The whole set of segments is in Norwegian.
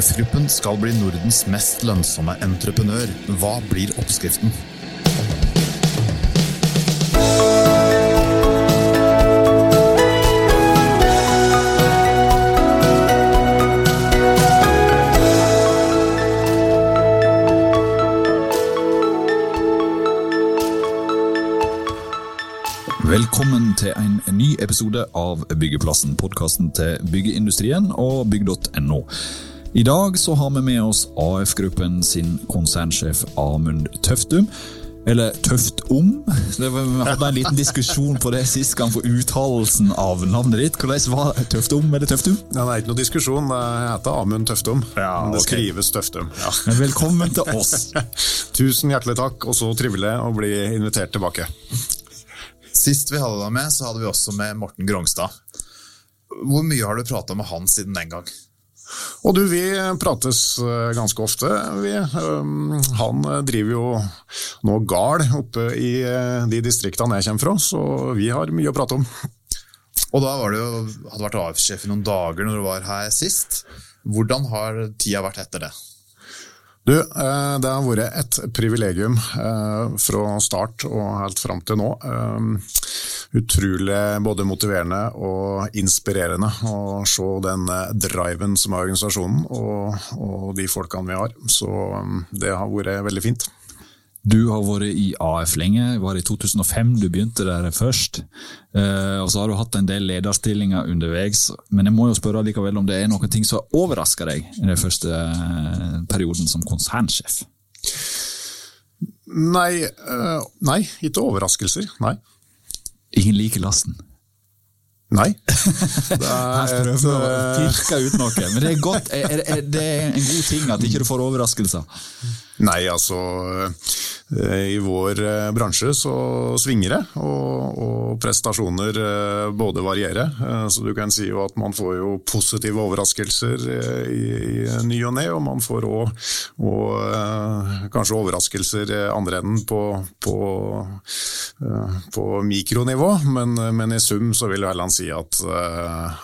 AF-gruppen skal bli Nordens mest lønnsomme entreprenør. Hva blir oppskriften? Velkommen til en ny episode av Byggeplassen, podkasten til byggeindustrien og bygg.no. I dag så har vi med oss AF-gruppen sin konsernsjef Amund Tøftum. Eller Tøftom. Vi hadde en liten diskusjon på det sist gang for uttalelsen av navnet ditt. Hvordan var Tøftom eller Tøftum? Ja, det er ikke noe diskusjon. Jeg heter Amund Tøftum. Ja, okay. Det skrives Tøftum. Ja. Velkommen til oss. Tusen hjertelig takk, og så trivelig å bli invitert tilbake. Sist vi hadde deg med, så hadde vi også med Morten Grongstad. Hvor mye har du prata med han siden den gang? Og du, vi prates eh, ganske ofte. Vi, um, han driver jo nå gard oppe i eh, de distriktene jeg kommer fra, så vi har mye å prate om. Og da var du hadde vært AF-sjef i noen dager når du var her sist. Hvordan har tida vært etter det? Du, eh, det har vært et privilegium eh, fra start og helt fram til nå. Eh, Utrolig både motiverende og inspirerende å se den driven som er organisasjonen og, og de folkene vi har. Så det har vært veldig fint. Du har vært i AF lenge, var i 2005 du begynte der først. Eh, og så har du hatt en del lederstillinger underveis. Men jeg må jo spørre likevel om det er noen ting som overrasker deg i den første eh, perioden som konsernsjef? Nei, eh, nei, ikke overraskelser. Nei. Ingen liker lasten. Nei. Det er Her prøver vi å pirke ut noe, men det er, godt, det er en god ting at ikke du får overraskelser. Nei, altså eh, I vår eh, bransje så svinger det, og, og prestasjoner eh, både varierer. Så du kan si jo at man får jo positive overraskelser i, i ny og ne, og man får òg kanskje overraskelser andre enden på, på, på mikronivå, men, men i sum så vil Erland si at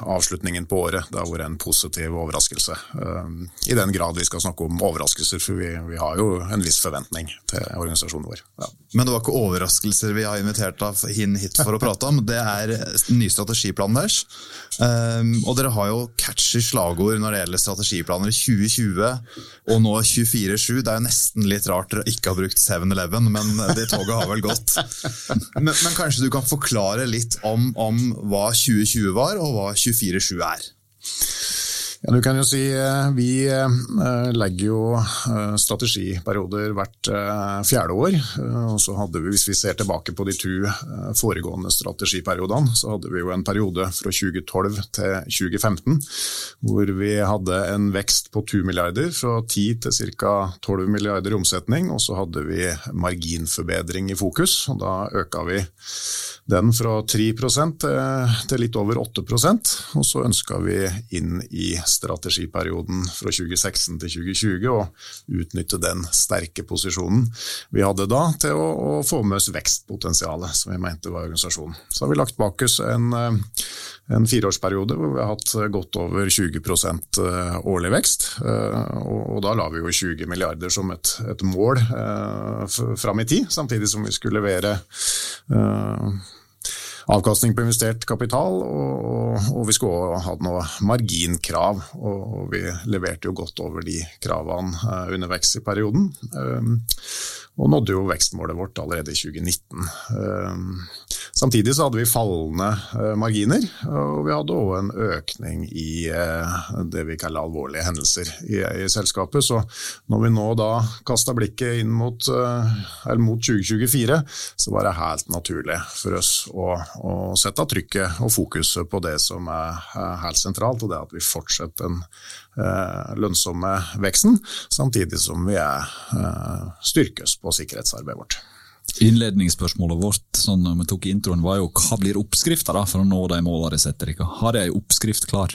avslutningen på året det har vært en positiv overraskelse. I den grad vi skal snakke om overraskelser, for vi, vi har jo en viss forventning til organisasjonen vår. Ja. Men det var ikke overraskelser vi har invitert henne hit for å prate om. Det er den nye strategiplanen deres. Um, og dere har jo catchy slagord når det gjelder strategiplaner. 2020 og nå 24-7. Det er jo nesten litt rart dere ikke har brukt 7-Eleven, men det toget har vel gått. Men, men kanskje du kan forklare litt om, om hva 2020 var, og hva 24-7 er? Ja, du kan jo si eh, Vi eh, legger jo eh, strategiperioder hvert fjerde år. og så hadde vi, Hvis vi ser tilbake på de to foregående strategiperiodene, så hadde vi jo en periode fra 2012 til 2015 hvor vi hadde en vekst på 2 milliarder, fra 10 til ca. 12 milliarder i omsetning. Og så hadde vi marginforbedring i fokus. og Da øka vi den fra 3 til, litt over 8% og så ønska vi inn i strategiperioden fra 2016 til 2020 og utnytte den sterke posisjonen vi hadde da til å, å få med oss vekstpotensialet som vi mente var organisasjonen. Så har vi lagt bak oss en, eh, en fireårsperiode hvor vi har hatt godt over 20 eh, årlig vekst. eh, Og, og da la vi jo 20 milliarder som et, et mål eh, fram i tid, samtidig som vi skulle levere eh, avkastning på investert kapital, og, og, vi skulle også hatt noe marginkrav. Og, vi leverte jo godt over de kravene eh, under vekst i perioden. Og nådde jo vekstmålet vårt allerede i 2019. Um, samtidig så hadde vi fallende eh, marginer, og vi hadde òg en økning i eh, det vi kaller alvorlige hendelser i, i selskapet. Så når vi nå da kasta blikket inn mot, eh, mot 2024, så var det helt naturlig for oss å, å sette trykket og fokuset på det som er helt sentralt, og det at vi fortsetter den eh, lønnsomme veksten, samtidig som vi er, eh, styrkes på sikkerhetsarbeidet vårt. Innledningsspørsmålet vårt sånn når vi tok introen, var jo hva blir oppskrifta for å nå de målene de setter dere? Har de ei oppskrift klar?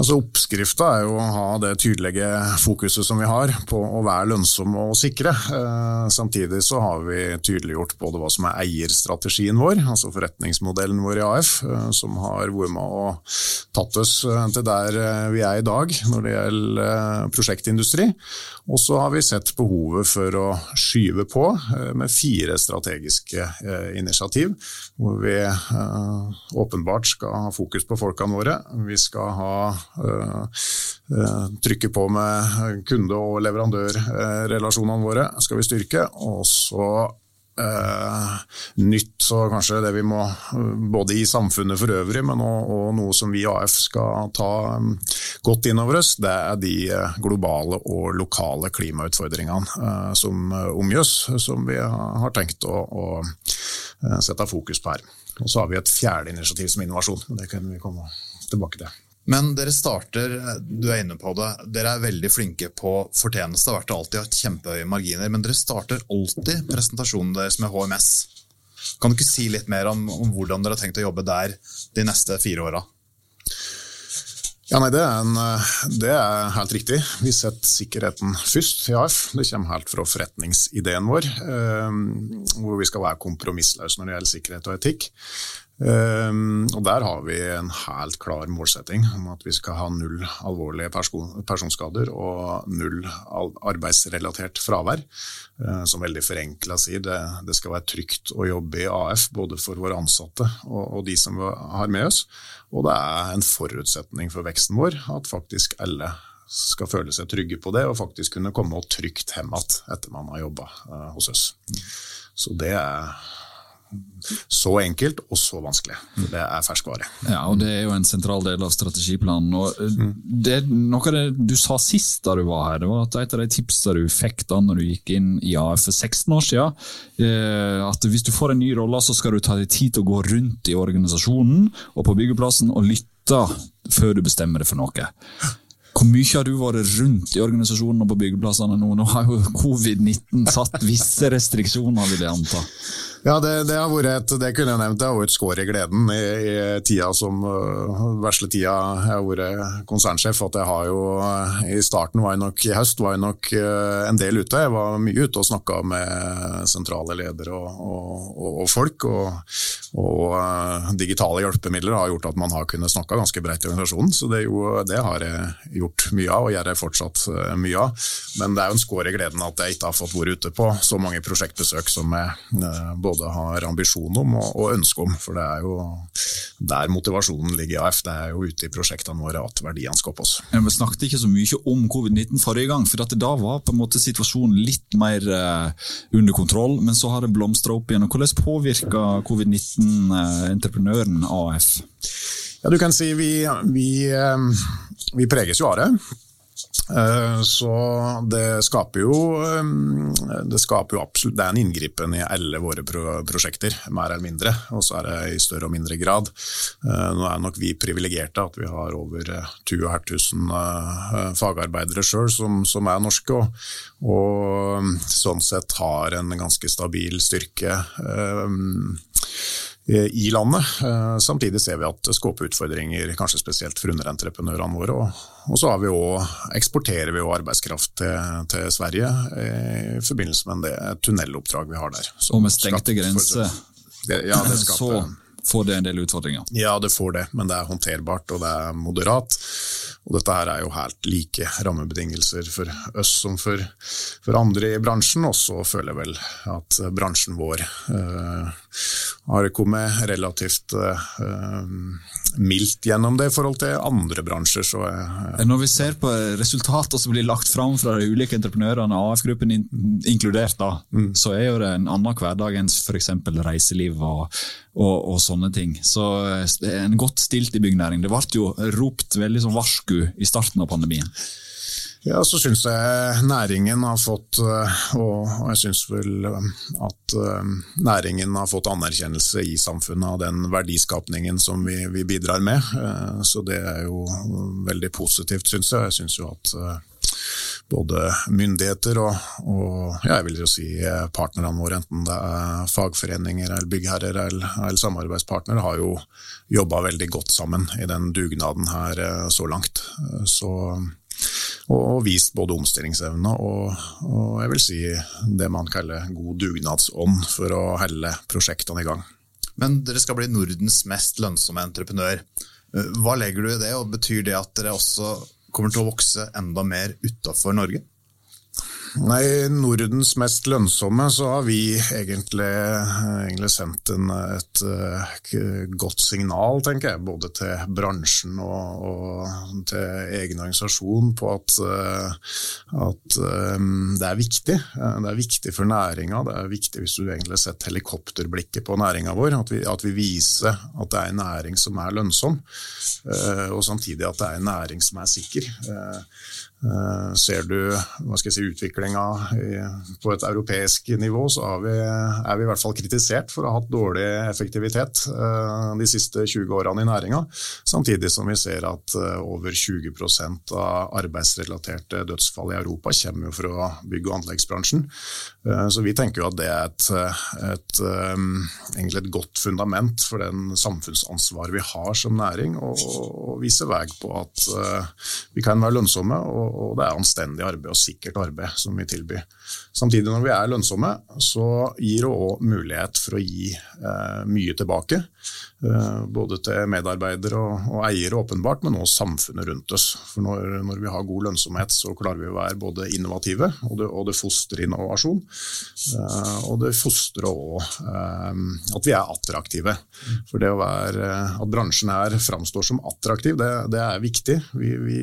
Altså Oppskrifta er jo å ha det tydelige fokuset som vi har på å være lønnsomme og sikre. Eh, samtidig så har vi tydeliggjort både hva som er eierstrategien vår, altså forretningsmodellen vår i AF, eh, som har vært med og tatt oss eh, til der vi er i dag når det gjelder prosjektindustri. Og så har vi sett behovet for å skyve på med fire strategiske initiativ, hvor vi åpenbart skal ha fokus på folkene våre. Vi skal ha trykke på med kunde- og leverandørrelasjonene våre skal vi styrke. Og så Uh, nytt, så kanskje det vi må både i samfunnet for øvrig, men også, og noe som vi i AF skal ta um, godt inn over oss, det er de globale og lokale klimautfordringene som omgjøs, som vi har tenkt å, å sette fokus på her. Og Så har vi et fjerde initiativ som innovasjon, men det kan vi komme tilbake til. Men dere starter, du er inne på det, dere er veldig flinke på fortjeneste. Har vært alltid hatt kjempehøye marginer, men dere starter alltid presentasjonen deres med HMS. Kan du ikke si litt mer om, om hvordan dere har tenkt å jobbe der de neste fire åra? Ja, nei, det, er en, det er, helt riktig. Vi setter sikkerheten først i AF. Det kommer helt fra forretningsideen vår, eh, hvor vi skal være kompromissløse når det gjelder sikkerhet og etikk. Um, og Der har vi en helt klar målsetting om at vi skal ha null alvorlige person, personskader og null arbeidsrelatert fravær. Uh, som veldig forenkla sier, det, det, skal være trygt å jobbe i AF, både for våre ansatte og, og, de som har med oss. Og det er en forutsetning for veksten vår at faktisk alle skal føle seg trygge på det, og faktisk kunne komme trygt hjem igjen etter man har jobba uh, hos oss. Så det er så enkelt og så vanskelig. Det er ferskvare. Ja, og Det er jo en sentral del av strategiplanen. og eh, det, Noe av det du sa sist da du var her, det var at et av de tipsene du fikk da når du gikk inn i AF for 16 år siden, eh, at hvis du får en ny rolle, så skal du ta deg tid til å gå rundt i organisasjonen og på byggeplassen og lytte før du bestemmer deg for noe. Hvor mye har du vært rundt i organisasjonen og på byggeplassene nå? Nå har jo covid-19 satt visse restriksjoner, vil jeg anta. Ja, det, det, har vært et, det kunne jeg nevnt, det har vært et skår i gleden i, i tida som uh, vesle tida jeg har vært konsernsjef. at jeg har jo, I starten var jeg nok, i høst var jeg nok uh, en del ute. Jeg var mye ute og snakka med sentrale ledere og, og, og, og folk. Og, uh, digitale hjelpemidler har gjort at man har kunnet snakke ganske bredt i organisasjonen. Så det, jo, det, har jeg gjort mye av, og gjør jeg fortsatt mye av. Men det er jo en skår i gleden at jeg ikke har fått vært ute på så mange prosjektbesøk som jeg uh, både har ambisjon om og, og ønske om. For det er jo der motivasjonen ligger i AF. Det er jo ute i prosjektene våre at verdiene skapes. Ja, vi snakket ikke så mye om covid-19 forrige gang, for da var på en måte situasjonen litt mer eh, under kontroll. Men så har det blomstra opp igjen. og Hvordan påvirker covid-19 eh, entreprenøren AF? Ja, du kan si vi, vi, uh, vi preges jo av det. Eh, så det skaper jo eh, det skaper jo absolutt Det er en inngripen i alle våre prosjekter, mer eller mindre. Og så er det i større og mindre grad. Eh, nå er nok vi privilegerte at vi har over 2500 fagarbeidere sjøl som, som, er norske, og, og sånn sett har en ganske stabil styrke i landet. Eh, samtidig ser vi at det skaper utfordringer, kanskje spesielt for underentreprenørene våre. Og så vi også, eksporterer vi jo arbeidskraft til, til, Sverige i forbindelse med det tunneloppdrag vi har der. og med stengte grenser, ja, så får det en del utfordringer? Ja, det får det, men det er håndterbart og det er moderat. Og dette her er jo helt like rammebetingelser for oss som for, for andre i bransjen. Og så føler jeg vel at bransjen vår uh, har kommet relativt uh, mildt gjennom det i forhold til andre bransjer. Så, uh, Når vi ser på resultater som blir lagt fram fra de ulike entreprenørene, AF-gruppen in inkludert, da, mm. så er jo det en annen hverdag enn f.eks. reiseliv og, og, og, sånne ting. Så er en godt stilt i byggnæring. Det ble jo ropt veldig som varsku i starten av pandemien. Ja, så syns jeg næringen har fått, eh, og jeg syns vel eh, at eh, næringen har fått anerkjennelse i samfunnet av den verdiskapningen som vi, vi bidrar med. Så det er jo veldig positivt, syns jeg. Jeg syns jo at både myndigheter og, og ja, jeg vil jo si partnerne våre, enten det er fagforeninger eller byggherrer eller, eller samarbeidspartnere, har jo jobba veldig godt sammen i den dugnaden her så langt. Så og vist både omstillingsevne og, og, jeg vil si det man kaller god dugnadsånd for å helle prosjektene i gang. Men dere skal bli Nordens mest lønnsomme entreprenør. Hva legger du i det, og betyr det at dere også kommer til å vokse enda mer utafor Norge? Nei, Nordens mest lønnsomme, så har vi egentlig, egentlig sendt en, et uh, godt signal, tenker jeg, både til bransjen og, og til egen organisasjon på at, uh, at det er viktig. Det er viktig for næringa. Det er viktig hvis du egentlig sett helikopterblikket på næringa vår, at vi, at vi, viser at det er en næring som er lønnsom, og samtidig at det er en næring som er sikker. Eh, ser du hva skal jeg si, utviklinga på et europeisk nivå, så vi, er vi i hvert fall kritisert for å ha hatt dårlig effektivitet eh, de siste 20 årene i næringa. Samtidig som vi ser at eh, over 20% av arbeidsrelaterte dødsfall i Europa kommer jo fra bygg- og anleggsbransjen. Så vi tenker jo at det er et, et, egentlig et godt fundament for den samfunnsansvaret vi har som næring, og vise vei på at vi kan være lønnsomme. og og det er anstendig arbeid og sikkert arbeid som vi tilbyr. Samtidig, når vi er lønnsomme, så gir det òg mulighet for å gi eh, mye tilbake. Eh, både til medarbeidere og, og, eiere, åpenbart, men også samfunnet rundt oss. For når, når, vi har god lønnsomhet, så klarer vi å være både innovative, og det, og det fostrer innovasjon. Eh, og det fostrer òg eh, at vi er attraktive. For det å være, at bransjen her framstår som attraktiv, det, det er viktig. Vi, vi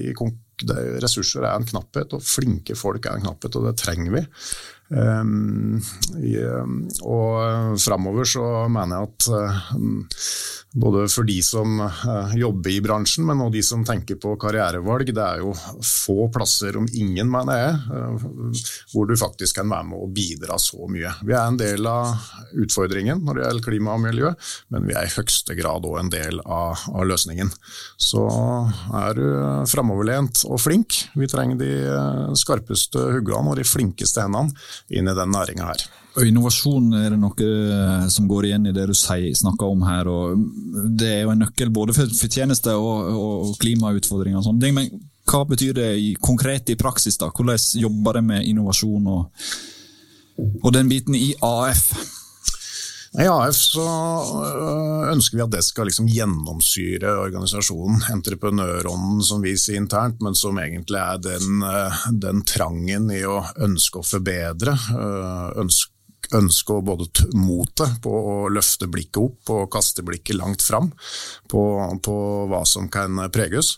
ressurser er en knapphet, og flinke folk er en knapphet, og det trenger vi. Um, i, og framover så mener jeg at uh, både for de som uh, jobber i bransjen, men også de som tenker på karrierevalg. Det er jo få plasser, om ingen, mener jeg, uh, hvor du faktisk kan være med å bidra så mye. Vi er en del av utfordringen når det gjelder klima og miljø, men vi er i høyeste grad òg en del av, av, løsningen. Så er du framoverlent og flink. Vi trenger de skarpeste huggene og de flinkeste hendene inn i den næringa her. Og Innovasjon er det noe eh, som går igjen i det du snakker om her. og Det er jo en nøkkel både for fortjeneste og, og klimautfordringer. og sånne Men hva betyr det konkret i praksis? da? Hvordan jobber det med innovasjon og, og den biten i AF? I AF så øh, ønsker vi at det skal liksom gjennomsyre organisasjonen. Entreprenørånden som vi sier internt, men som egentlig er den, øh, den trangen i å ønske å forbedre. Ønske ønske og både motet på å løfte blikket opp og kaste blikket langt fram på, på hva som kan preges.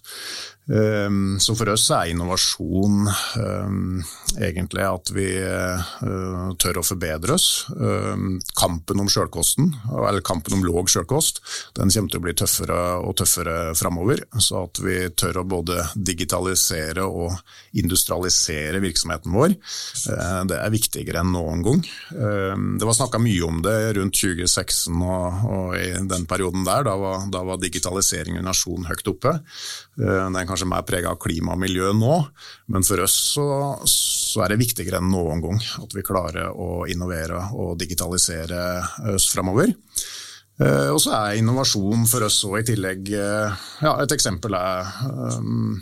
Ehm, så for oss er innovasjon um, egentlig at vi uh, tør å forbedre oss. Um, kampen om sjølkosten, eller kampen om låg sjølkost, den kommer til å bli tøffere og tøffere framover. Så at vi tør å både digitalisere og industrialisere virksomheten vår, uh, det er viktigere enn noen gang. Det var snakka mye om det rundt 2016 og, og i den perioden der. Da var, da var digitalisering og nasjon høyt oppe. Den kan kanskje mer prega av klima og miljø nå, men for oss så, så, er det viktigere enn noen gang at vi klarer å innovere og digitalisere oss framover. Uh, og så er innovasjon for oss òg i tillegg uh, ja, Et eksempel er um,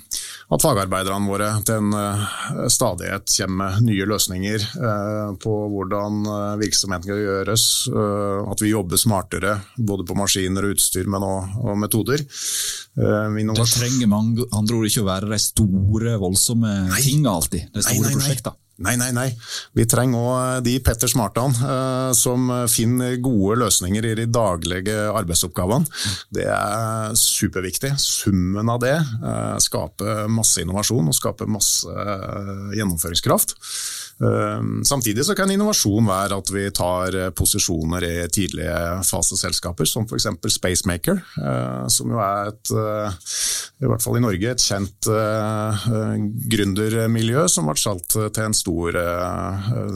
at fagarbeiderne våre til en uh, stadighet kommer med nye løsninger på hvordan virksomheten kan gjøres. at vi jobber smartere både på maskiner og utstyr, men òg metoder. det trenger med andre ord ikke å være de store, voldsomme tingene alltid. De store prosjektene. Nei, nei, nei. nei, nei. Vi trenger òg de Petter Smartan eh, som finner gode løsninger i de daglige arbeidsoppgavene. Det er superviktig. Summen av det eh, skaper masse innovasjon og skaper masse eh, gjennomføringskraft. Ehm, samtidig så kan innovasjon være at vi tar eh, posisjoner i tidlige faseselskaper, som f.eks. Spacemaker, eh, som jo er et, eh, i hvert fall i Norge, et kjent gründermiljø som ble solgt til en stor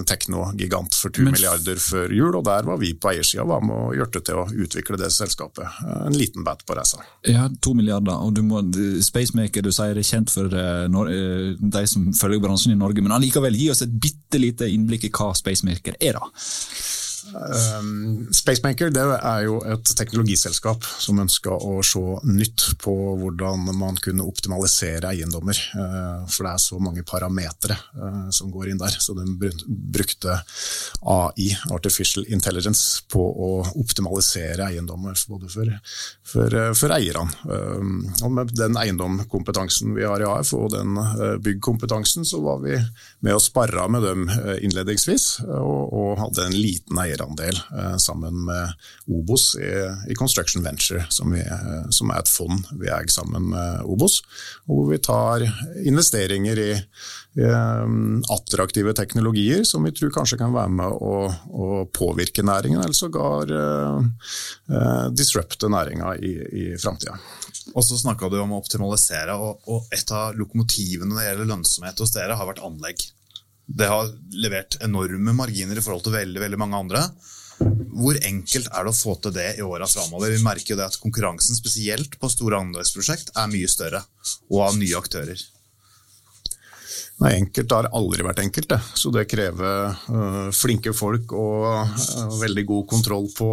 teknogigant for 2 milliarder før jul. og Der var vi på eiersida var med og hjalp til å utvikle det selskapet. En liten bat på reisa. Ja, to milliarder. og du må, Spacemaker du sier er kjent for de som følger bransjen i Norge, men allikevel gi oss et bitte bitte lite innblikk i hva Spacemaker er, da. Um, Spacemaker det er jo et teknologiselskap som ønska å se nytt på hvordan man kunne optimalisere eiendommer. Uh, for det er så mange parametere uh, som går inn der. Så de brukte AI, Artificial Intelligence, på å optimalisere eiendommer både for, for, uh, for eierne. Um, og med den eiendomskompetansen vi har i AF, og den byggkompetansen, så var vi med og sparra med dem innledningsvis, og, og hadde en liten eiendom eierandel eh, sammen med Obos i, Construction Venture, som, vi, eh, som, er et fond vi eier sammen med Obos. Hvor vi tar investeringer i, i um, attraktive teknologier som vi tror kanskje kan være med å, å påvirke næringen, eller sågar uh, disrupte næringa i, i framtida. Og så snakka du om å optimalisere, og, og et av lokomotivene når det gjelder lønnsomhet hos dere, har vært anlegg. Det har levert enorme marginer i forhold til veldig, veldig mange andre. Hvor enkelt er det å få til det i åra framover? Vi merker jo det at konkurransen, spesielt på store anleggsprosjekt, er mye større, og av nye aktører. Nei, Enkelt har aldri vært enkelt. Det. Så det krever uh, flinke folk og uh, veldig god kontroll på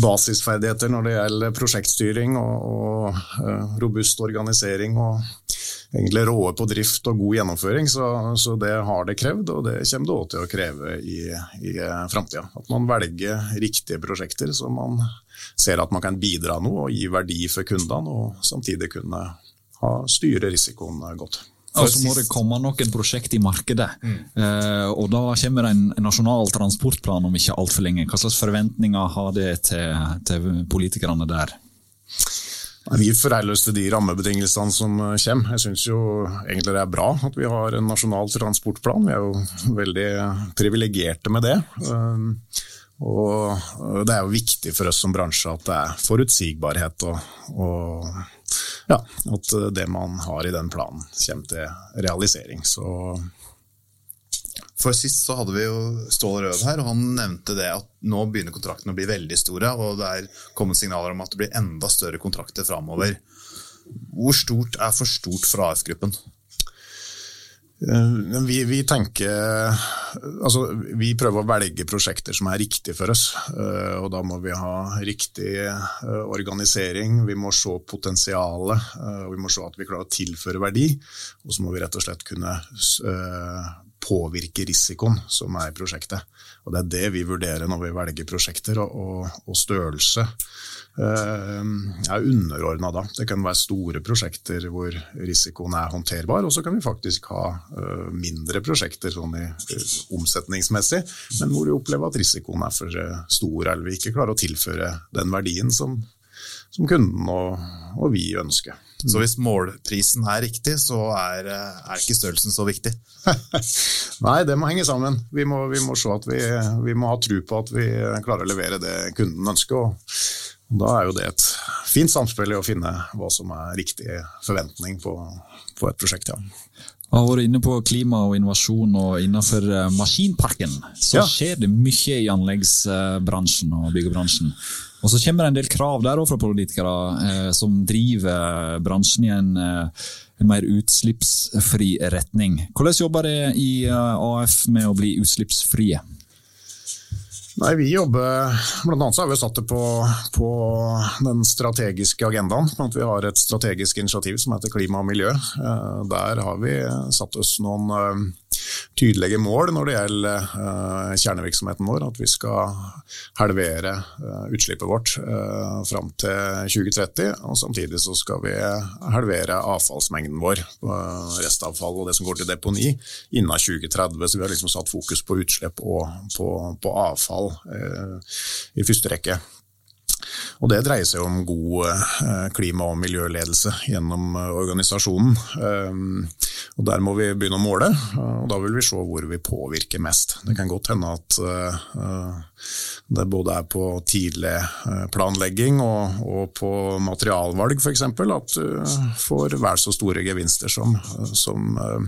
basisferdigheter når det gjelder prosjektstyring og, og uh, robust organisering. og egentlig råde på drift og god gjennomføring, så, så, det har det krevd, og det kommer det òg til å kreve i, i framtida. At man velger riktige prosjekter så man ser at man kan bidra noe og gi verdi for kundene, og samtidig kunne ha, styre risikoen godt. Og så må det komme noen prosjekt i markedet. Mm. Eh, og Da kommer det en, en nasjonal transportplan om ikke altfor lenge. Hva slags forventninger har det til, til politikerne der? Vi forholder til de rammebetingelsene som eh, kommer. Jeg syns jo egentlig det er bra at vi har en nasjonal transportplan. Vi er jo veldig privilegerte med det. Um, og det er jo viktig for oss som bransje at det er forutsigbarhet, og, og ja, at det man har i den planen kommer til realisering. Så for Sist så hadde vi jo Stål Rød her, og han nevnte det at nå begynner kontraktene å bli veldig store, og det er kommet signaler om at det blir enda større kontrakter framover. Hvor stort er for stort for AF-gruppen? Eh, vi, vi, tenker altså, vi prøver å velge prosjekter som er riktige for oss. Eh, og Da må vi ha riktig eh, organisering, vi må se potensialet, og vi må se at vi klarer å tilføre verdi. Og så må vi rett og slett kunne påvirke risikoen som er i prosjektet. Og Det er det vi vurderer når vi velger prosjekter, og, og, og størrelse eh, er underordna da. Det kan være store prosjekter hvor risikoen er håndterbar, og så kan vi faktisk ha eh, mindre prosjekter sånn i, uh, omsetningsmessig, men hvor vi opplever at risikoen er for uh, stor, eller vi ikke klarer å tilføre den verdien som, som kunden og, og, vi ønsker. Så hvis målprisen er riktig, så er, er ikke størrelsen så viktig? Nei, det må henge sammen. Vi må, vi må se at vi, vi, må ha tro på at vi klarer å levere det kunden ønsker. Og da er jo det et fint samspill i å finne hva som er riktig forventning på, på et prosjekt. ja. Vi har vært inne på klima og innovasjon, og innenfor eh, maskinparken så ja. skjer det mye i anleggsbransjen og byggebransjen. Og så kommer det en del krav der fra politikere eh, som driver bransjen i en, eh, en, mer utslippsfri retning. Hvordan jobber dere i eh, AF med å bli utslippsfrie? Nei, vi jobber, Blant annet så har vi satt det på, på, den strategiske agendaen. at Vi har et strategisk initiativ som heter Klima og miljø. Eh, der har vi satt oss noen eh, tydelige mål når det gjelder uh, kjernevirksomheten vår. At vi skal halvere utslippet vårt fram til 2030. Og samtidig så skal vi halvere avfallsmengden vår, restavfall og det som går til deponi, innen 2030. Så vi har liksom satt fokus på utslipp og på, på avfall i første rekke. Og Det dreier seg om god klima- og miljøledelse gjennom organisasjonen. Og Der må vi begynne å måle, og da vil vi se hvor vi påvirker mest. Det kan godt hende at det både er på tidlig planlegging og, og på materialvalg f.eks. at du får vel så store gevinster som, som Eh,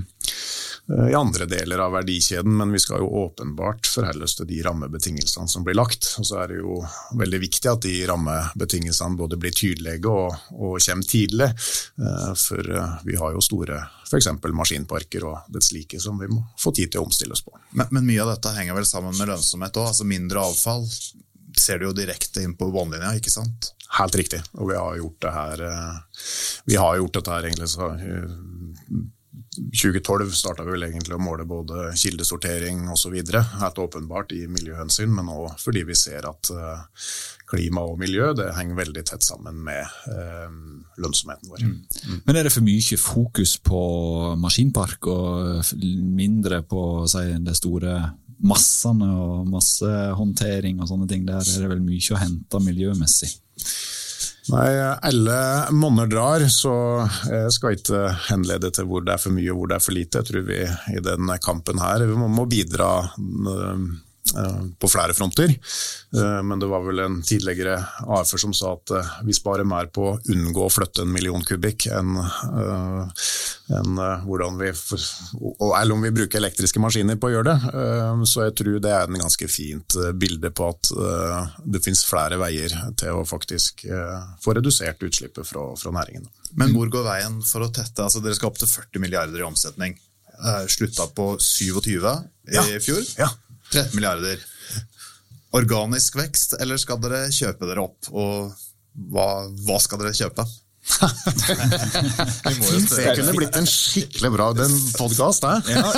i andre deler av verdikjeden, men vi skal jo åpenbart forholde oss til de rammebetingelsene som blir lagt. Og så er det jo veldig viktig at de rammebetingelsene både blir tydelige og, og kommer tidlig. Eh, for eh, vi har jo store f.eks. maskinparker og det slike som vi må få tid til å omstille oss på. Men, men mye av dette henger vel sammen med lønnsomhet òg? Altså mindre avfall ser du jo direkte inn på båndlinja, ikke sant? Helt riktig, og vi har gjort det her Vi har gjort dette her egentlig så 2012 starta vi vel egentlig å måle både kildesortering osv. Helt åpenbart i miljøhensyn, men òg fordi vi ser at eh, klima og miljø det henger veldig tett sammen med eh, lønnsomheten vår. Mm. Mm. Men er det for mye fokus på maskinpark og mindre på si, det store massene og massehåndtering og sånne ting? Der er det vel mye å hente miljømessig? Nei, alle monner drar, så jeg skal ikke henlede til hvor det er for mye og hvor det er for lite. Jeg tror vi i denne kampen her vi må bidra på flere fronter. Eh, men det var vel en tidligere AF-er som sa at eh, vi sparer mer på å unngå å flytte en million kubikk enn, enn hvordan vi Eller om vi bruker elektriske maskiner på å gjøre det. Så jeg tror det er en ganske fint bilde på at det finnes flere veier til å faktisk få redusert utslippet fra, fra næringen. Men hvor går veien for å tette? Altså Dere skal opp til 40 milliarder i omsetning. Slutta på 27 i fjor. Ja. 13 milliarder. Organisk vekst, eller skal dere kjøpe dere opp? Og hva, hva skal dere kjøpe? det kunne blitt en skikkelig bra podkast, det. Ja,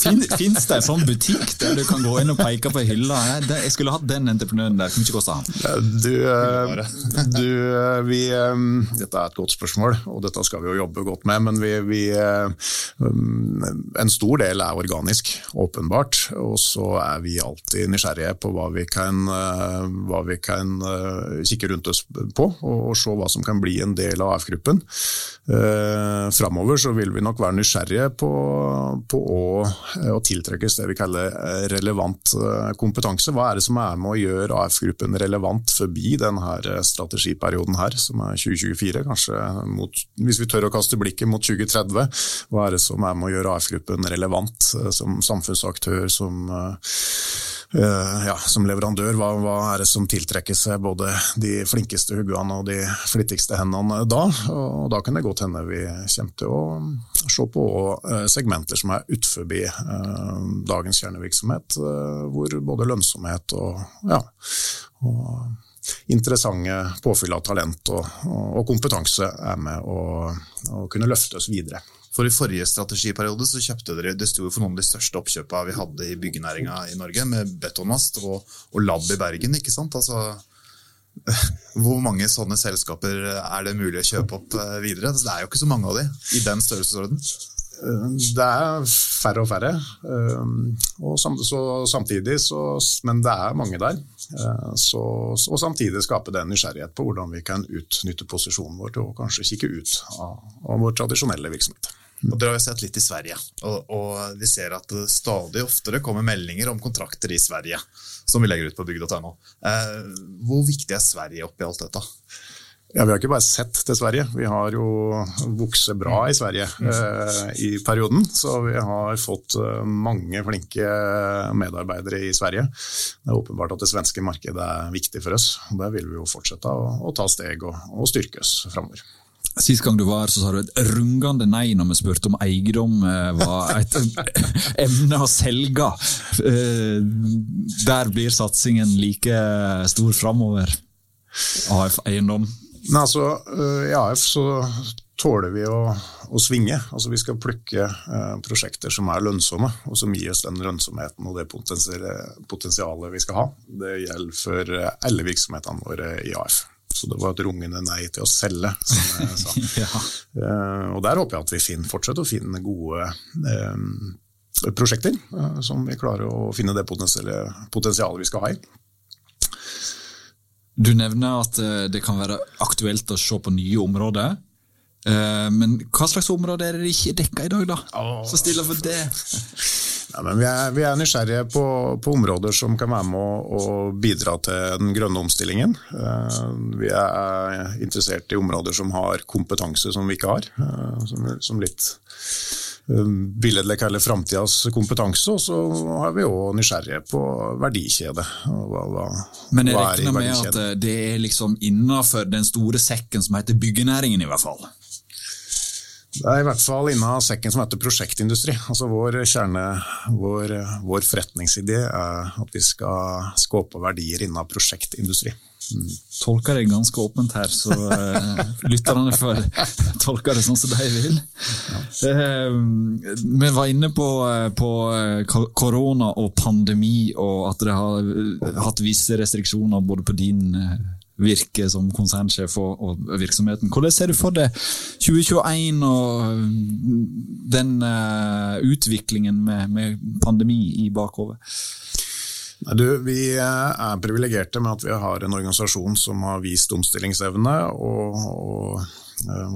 Fins det en sånn butikk der du kan gå inn og peke på hylla? Jeg skulle hatt den entreprenøren der. Hvor mye kosta han? Du, eh, du, eh, vi, eh, dette er et godt spørsmål, og dette skal vi jo jobbe godt med. Men vi, vi En stor del er organisk, åpenbart. Og så er vi alltid nysgjerrige på hva vi kan, hva vi kan kikke rundt oss på, og, og se hva som kan bli en del del av AF-gruppen. Eh, Framover vil vi nok være nysgjerrige på, på å, å, tiltrekkes det vi kaller eh, relevant eh, kompetanse. Hva er det som er med å gjøre AF-gruppen relevant forbi denne eh, strategiperioden her, som er 2024? Kanskje mot, hvis vi tør å kaste blikket mot 2030, hva er det som er med å gjøre AF-gruppen relevant som samfunnsaktør, som Eh, ja, som leverandør, hva, hva, er det som tiltrekker seg både de flinkeste huggene og de flittigste hendene da? Og da kan det godt hende vi kommer til å se på eh, segmenter som er utenfor eh, dagens kjernevirksomhet, hvor både lønnsomhet og, ja, og interessante påfyll av talent og, og, kompetanse er med å, å kunne løfte oss videre. For I forrige strategiperiode så kjøpte dere det sto for noen av de største oppkjøpene vi hadde i byggenæringa i Norge, med betonmast og, og Lab i Bergen. ikke sant? Altså, hvor mange sånne selskaper er det mulig å kjøpe opp eh, videre? Det er jo ikke så mange av de i den størrelsesorden. Det er færre og færre. Eh, og samtidig så, men det er mange der. Eh, så, og samtidig skape den nysgjerrighet på hvordan vi kan utnytte posisjonen vår til å kanskje kikke ut av, av vår tradisjonelle virksomhet. Og Dere har jo sett litt i Sverige, og, og, vi ser at det stadig oftere kommer meldinger om kontrakter i Sverige som vi legger ut på bygg.no. Eh, hvor viktig er Sverige oppi alt dette? Ja, Vi har ikke bare sett til Sverige, vi har jo vokst bra i Sverige eh, i perioden. Så vi har fått eh, mange flinke medarbeidere i Sverige. Det er åpenbart at det svenske markedet er viktig for oss. og Der vil vi jo fortsette å, å ta steg og, og styrke oss framover. Sist gang du var her, så sa du et rungende nei når vi spurte om eiendom eh, var et emne å selge. Eh, der blir satsingen like stor framover. AF Eiendom. Nei, altså, eh, I AF så tåler vi å, å svinge. Altså Vi skal plukke prosjekter som er lønnsomme, og som gir oss den lønnsomheten og det potensialet vi skal ha. Det gjelder for alle virksomhetene våre i AF. Så det var et rungende nei til å selge, som jeg sa. ja. uh, og der håper jeg at vi finner, fortsetter å finne gode eh, prosjekter uh, som vi klarer å finne det potensialet vi skal ha i. Du nevner at det kan være aktuelt å se på nye områder. Eh, men hva slags områder er det ikke dekka i dag, da? Så stiller for det. Ja, vi, er, vi, er, nysgjerrige på, på, områder som kan være med å, å, bidra til den grønne omstillingen. Eh, vi er interessert i områder som har kompetanse som vi ikke har. Eh, som, som litt billedlig kaller framtidas kompetanse, og så er vi òg nysgjerrige på verdikjede. Hva, hva, Men jeg regner med at det er liksom innafor den store sekken som heter byggenæringen, i hvert fall? Det er i hvert fall innen sekken som heter prosjektindustri. Altså vår kjerne, vår, vår forretningsidé er at vi skal skape verdier innen prosjektindustri. Mm. Tolker det ganske åpent her, så uh, lytterne får tolke det sånn som de vil. Uh, vi var inne på, uh, på korona og pandemi, og at det har hatt visse restriksjoner både på din virke som konsernsjef og, og, virksomheten. Hvordan ser du for deg 2021 og den uh, utviklingen med, med, pandemi i? Du, vi er privilegerte med at vi har en organisasjon som har vist omstillingsevne og, og Eh,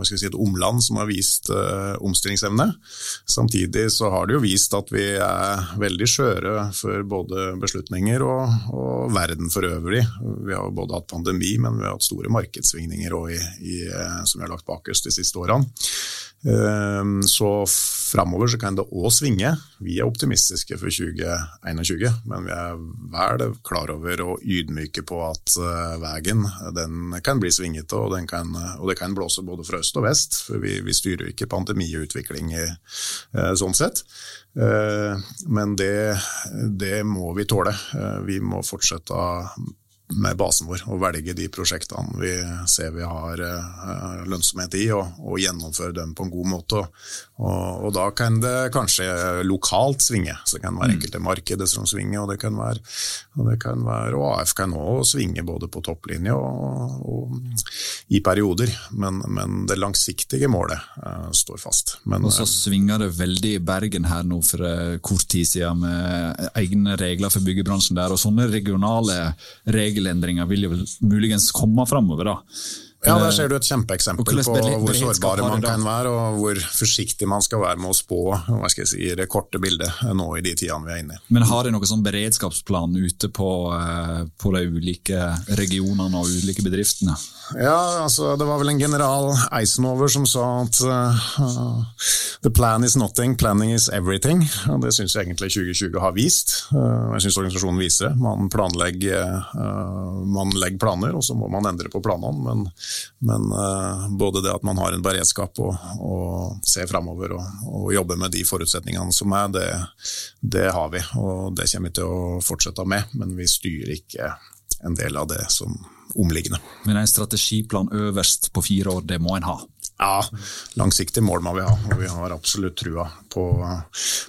si, et omland som har vist uh, omstillingsevne. Samtidig så har det jo vist at vi er veldig skjøre for både beslutninger og, og verden for øvrig. Vi har både hatt pandemi, men vi har hatt store markedssvingninger i, i, eh, som vi har lagt bak oss de siste årene. Uh, så framover så kan det òg svinge. Vi er optimistiske for 2021, men vi er vel klar over og ydmyke på at veien den kan bli svingete, og, kan, og det kan blåse både fra øst og vest. For vi, vi styrer ikke pandemiutvikling i, eh, sånn sett. Eh, men det, det må vi tåle. Eh, vi må fortsette med basen vår og velge de prosjektene vi ser vi har uh, lønnsomhet i, og, og, gjennomføre dem på en god måte. Og, og, da kan det kanskje lokalt svinge. Så det kan være mm. enkelte markeder som svinger, og det kan være, og det kan være og AF kan også svinge både på topplinje og i perioder. Men, men, det langsiktige målet uh, står fast. Men, og så uh, svinger det veldig i Bergen her nå for kort tid siden med egne regler for byggebransjen der, og sånne regionale regelendringer vil jo muligens komme framover. Ja, Der ser du et kjempeeksempel på hvor sårbare man kan være, og hvor forsiktig man skal være med å spå hva skal jeg si, det korte bildet nå i de tidene vi er inne i. Men har de noen sånn beredskapsplan ute på, eh, på de ulike regionene og ulike bedriftene? Ja, altså det var vel en general Eisenhower som sa at uh, the plan is nothing, planning is everything. Og det syns jeg egentlig 2020 har vist. Uh, jeg syns organisasjonen viser det. Man planlegger, uh, man legger planer, og så må man endre på planene. Men, men både det at man har en beredskap og, og ser framover og, og, jobber med de forutsetningene som er, det, det har vi. Og det kommer vi til å fortsette med, men vi styrer ikke en del av det som omliggende. Men en strategiplan øverst på fire år, det må en ha? Ja, langsiktig mål må vi ha, og vi har absolutt trua på,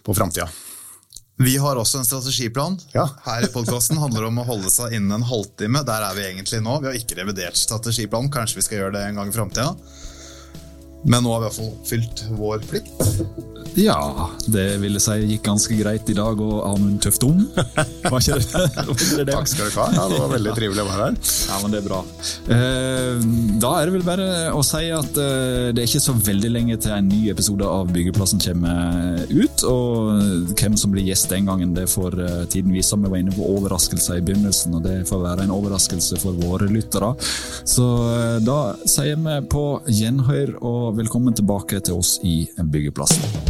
på framtida. Vi har også en strategiplan. Ja. Her i podkasten handler det om å holde seg innen en halvtime. Der er vi egentlig nå. Vi har ikke revidert strategiplanen, kanskje vi skal gjøre det en gang i framtida. Men nå har vi iallfall fylt vår plikt. Ja, det vil jeg si gikk ganske greit i dag, og Amund Tøftom. Var ikke det? det, det? Takk skal du ha. Ja, det var veldig trivelig å være her. Ja, men det er bra. Eh, da er det vel bare å si at eh, det er ikke så veldig lenge til en ny episode av Byggeplassen kommer ut. Og hvem som blir gjest den gangen, det får eh, tiden vise. Vi var inne på overraskelser i begynnelsen, og det får være en overraskelse for våre lyttere. Så da sier vi på gjenhør velkommen tilbake til oss i Byggeplassen.